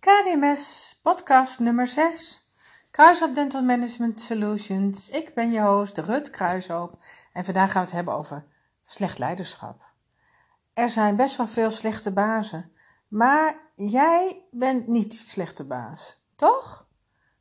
KDMS, podcast nummer 6. Kruishoop Dental Management Solutions. Ik ben je host Rut Kruishoop en vandaag gaan we het hebben over slecht leiderschap. Er zijn best wel veel slechte bazen, maar jij bent niet slechte baas, toch?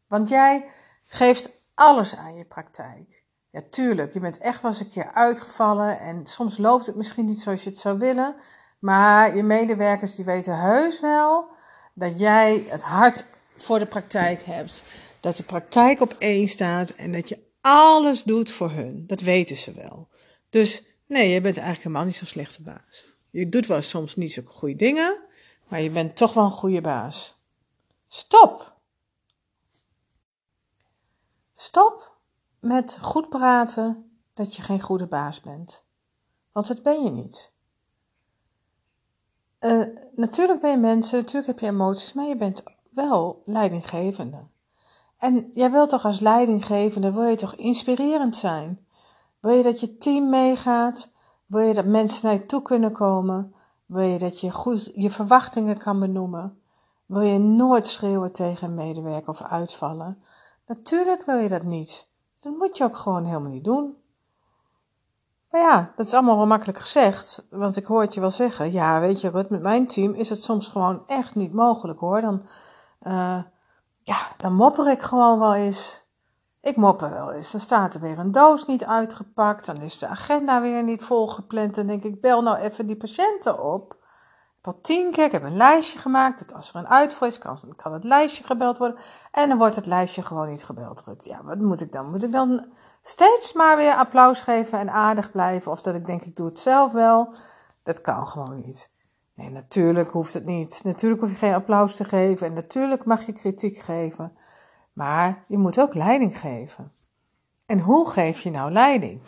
Want jij geeft alles aan je praktijk. Ja, tuurlijk, je bent echt wel eens een keer uitgevallen en soms loopt het misschien niet zoals je het zou willen, maar je medewerkers die weten heus wel dat jij het hart voor de praktijk hebt. Dat de praktijk op één staat en dat je alles doet voor hun. Dat weten ze wel. Dus nee, je bent eigenlijk helemaal niet zo'n slechte baas. Je doet wel soms niet zo goede dingen, maar je bent toch wel een goede baas. Stop! Stop met goed praten dat je geen goede baas bent. Want dat ben je niet. Natuurlijk ben je mensen, natuurlijk heb je emoties, maar je bent wel leidinggevende. En jij wilt toch als leidinggevende, wil je toch inspirerend zijn? Wil je dat je team meegaat? Wil je dat mensen naar je toe kunnen komen? Wil je dat je goed je verwachtingen kan benoemen? Wil je nooit schreeuwen tegen een medewerker of uitvallen? Natuurlijk wil je dat niet. Dat moet je ook gewoon helemaal niet doen. Maar ja, dat is allemaal wel makkelijk gezegd. Want ik hoor je wel zeggen. Ja, weet je, Rut, met mijn team is het soms gewoon echt niet mogelijk hoor. Dan, uh, ja, dan mopper ik gewoon wel eens. Ik mopper wel eens. Dan staat er weer een doos niet uitgepakt. Dan is de agenda weer niet volgepland. Dan denk ik, bel nou even die patiënten op heb al tien keer, ik heb een lijstje gemaakt. Dat als er een uitval is, kan, kan het lijstje gebeld worden. En dan wordt het lijstje gewoon niet gebeld. Ja, wat moet ik dan? Moet ik dan steeds maar weer applaus geven en aardig blijven? Of dat ik denk, ik doe het zelf wel? Dat kan gewoon niet. Nee, natuurlijk hoeft het niet. Natuurlijk hoef je geen applaus te geven. En natuurlijk mag je kritiek geven. Maar je moet ook leiding geven. En hoe geef je nou leiding?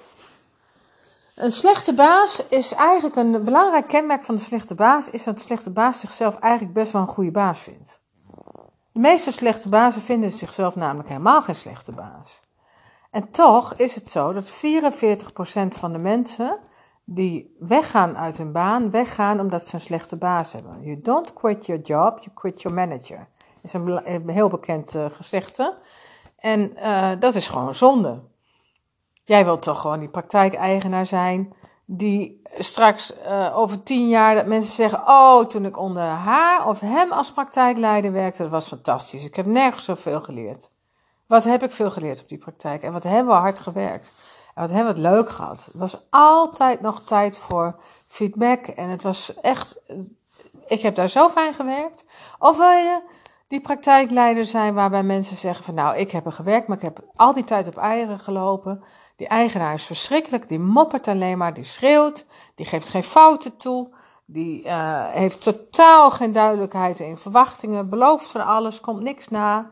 Een slechte baas is eigenlijk een belangrijk kenmerk van de slechte baas, is dat de slechte baas zichzelf eigenlijk best wel een goede baas vindt. De meeste slechte bazen vinden zichzelf namelijk helemaal geen slechte baas. En toch is het zo dat 44% van de mensen die weggaan uit hun baan, weggaan omdat ze een slechte baas hebben. You don't quit your job, you quit your manager. Dat is een heel bekend uh, gezegde. En uh, dat is gewoon zonde. Jij wilt toch gewoon die praktijkeigenaar zijn die straks uh, over tien jaar dat mensen zeggen: Oh, toen ik onder haar of hem als praktijkleider werkte, dat was fantastisch. Ik heb nergens zoveel geleerd. Wat heb ik veel geleerd op die praktijk en wat hebben we hard gewerkt. En wat hebben we het leuk gehad. Het was altijd nog tijd voor feedback en het was echt. Ik heb daar zo fijn gewerkt. Of wil je die praktijkleider zijn waarbij mensen zeggen: van nou, ik heb er gewerkt, maar ik heb al die tijd op eieren gelopen. Die eigenaar is verschrikkelijk, die moppert alleen maar, die schreeuwt, die geeft geen fouten toe, die uh, heeft totaal geen duidelijkheid in verwachtingen, belooft van alles, komt niks na.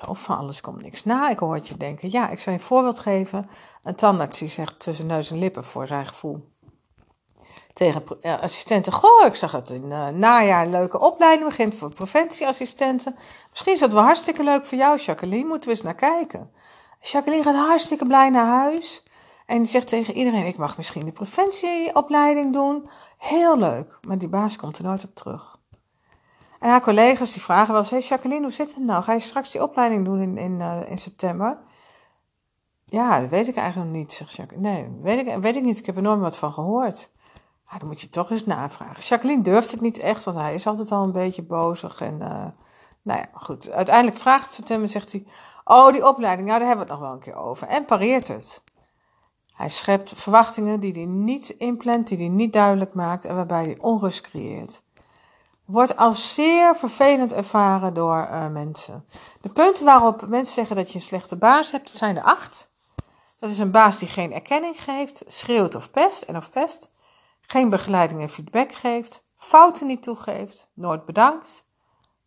Belooft van alles, komt niks na. Ik hoor het je denken, ja, ik zal je een voorbeeld geven. Een tandarts die zegt tussen neus en lippen voor zijn gevoel tegen uh, assistenten. Goh, ik zag het in uh, najaar leuke opleiding begint voor preventieassistenten. Misschien is dat wel hartstikke leuk voor jou, Jacqueline. Moeten we eens naar kijken. Jacqueline gaat hartstikke blij naar huis. En zegt tegen iedereen: Ik mag misschien de preventieopleiding doen. Heel leuk. Maar die baas komt er nooit op terug. En haar collega's die vragen wel eens: Hey Jacqueline, hoe zit het nou? Ga je straks die opleiding doen in, in, uh, in september? Ja, dat weet ik eigenlijk nog niet, zegt Jacqueline. Nee, weet ik, weet ik niet. Ik heb er nooit wat van gehoord. Maar dan moet je toch eens navragen. Jacqueline durft het niet echt, want hij is altijd al een beetje bozig. En uh, nou ja, goed. Uiteindelijk vraagt ze hem en zegt hij: Oh, die opleiding, nou daar hebben we het nog wel een keer over. En pareert het. Hij schept verwachtingen die hij niet inplant, die hij niet duidelijk maakt en waarbij hij onrust creëert. Wordt als zeer vervelend ervaren door uh, mensen. De punten waarop mensen zeggen dat je een slechte baas hebt, zijn er acht. Dat is een baas die geen erkenning geeft, schreeuwt of pest en of pest, geen begeleiding en feedback geeft, fouten niet toegeeft, nooit bedankt,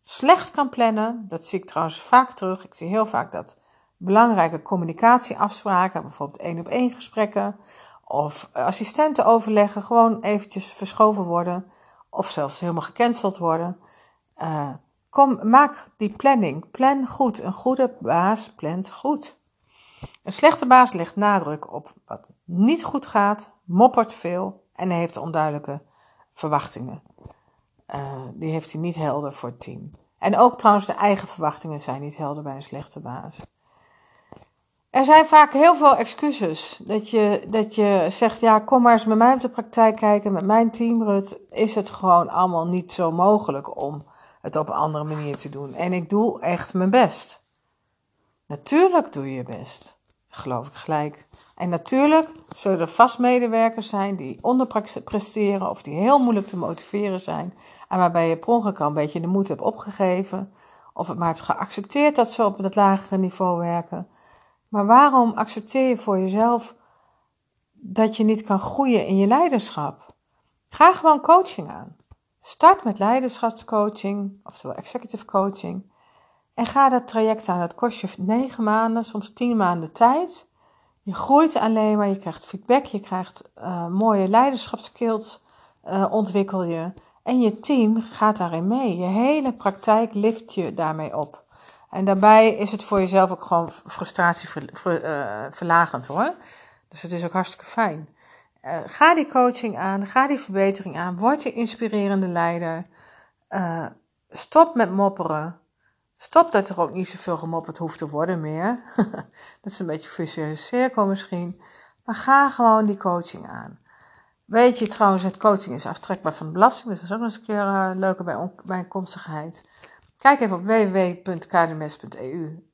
slecht kan plannen. Dat zie ik trouwens vaak terug. Ik zie heel vaak dat belangrijke communicatieafspraken, bijvoorbeeld één op één gesprekken of assistenten overleggen, gewoon eventjes verschoven worden of zelfs helemaal gecanceld worden. Uh, kom, maak die planning. Plan goed. Een goede baas plant goed. Een slechte baas legt nadruk op wat niet goed gaat, moppert veel en heeft onduidelijke verwachtingen. Uh, die heeft hij niet helder voor het team. En ook trouwens de eigen verwachtingen zijn niet helder bij een slechte baas. Er zijn vaak heel veel excuses. Dat je, dat je zegt, ja, kom maar eens met mij op de praktijk kijken, met mijn team, Rut. Is het gewoon allemaal niet zo mogelijk om het op een andere manier te doen. En ik doe echt mijn best. Natuurlijk doe je je best. Geloof ik gelijk. En natuurlijk zullen er vast medewerkers zijn die onderpresteren of die heel moeilijk te motiveren zijn. En waarbij je per ongeluk al een beetje de moed hebt opgegeven. Of het maar hebt geaccepteerd dat ze op het lagere niveau werken. Maar waarom accepteer je voor jezelf dat je niet kan groeien in je leiderschap? Ga gewoon coaching aan. Start met leiderschapscoaching, oftewel executive coaching. En ga dat traject aan. Dat kost je negen maanden, soms tien maanden tijd. Je groeit alleen maar, je krijgt feedback, je krijgt uh, mooie leiderschapskills, uh, ontwikkel je. En je team gaat daarin mee. Je hele praktijk lift je daarmee op. En daarbij is het voor jezelf ook gewoon frustratieverlagend uh, hoor. Dus het is ook hartstikke fijn. Ga die coaching aan, ga die verbetering aan, word je inspirerende leider. Stop met mopperen. Stop dat er ook niet zoveel gemopperd hoeft te worden meer. dat is een beetje een vicieuze cirkel misschien. Maar ga gewoon die coaching aan. Weet je trouwens, het coaching is aftrekbaar van de belasting. Dus dat is ook nog eens een keer uh, leuker bij. Kijk even op www.kdms.eu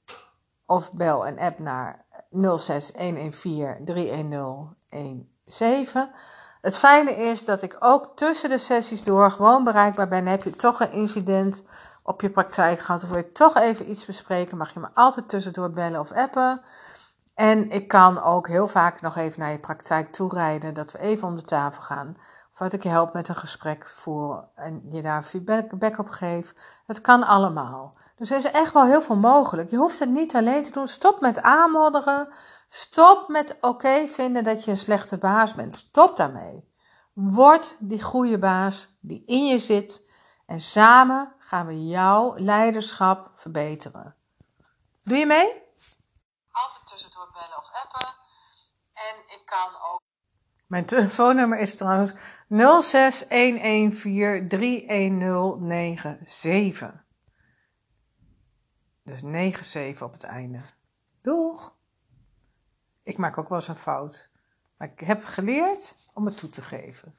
of bel en app naar 06114 310 7. Het fijne is dat ik ook tussen de sessies door gewoon bereikbaar ben. Heb je toch een incident op je praktijk gehad of wil je toch even iets bespreken, mag je me altijd tussendoor bellen of appen. En ik kan ook heel vaak nog even naar je praktijk toerijden, dat we even om de tafel gaan. Of dat ik je help met een gesprek voeren en je daar feedback op geef. Het kan allemaal. Dus er is echt wel heel veel mogelijk. Je hoeft het niet alleen te doen. Stop met aanmodderen. Stop met oké vinden dat je een slechte baas bent. Stop daarmee. Word die goede baas die in je zit. En samen gaan we jouw leiderschap verbeteren. Doe je mee? Altijd tussendoor bellen of appen. En ik kan ook. Mijn telefoonnummer is trouwens 0611431097. Dus 97 op het einde. Doeg! Ik maak ook wel eens een fout. Maar ik heb geleerd om het toe te geven.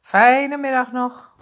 Fijne middag nog.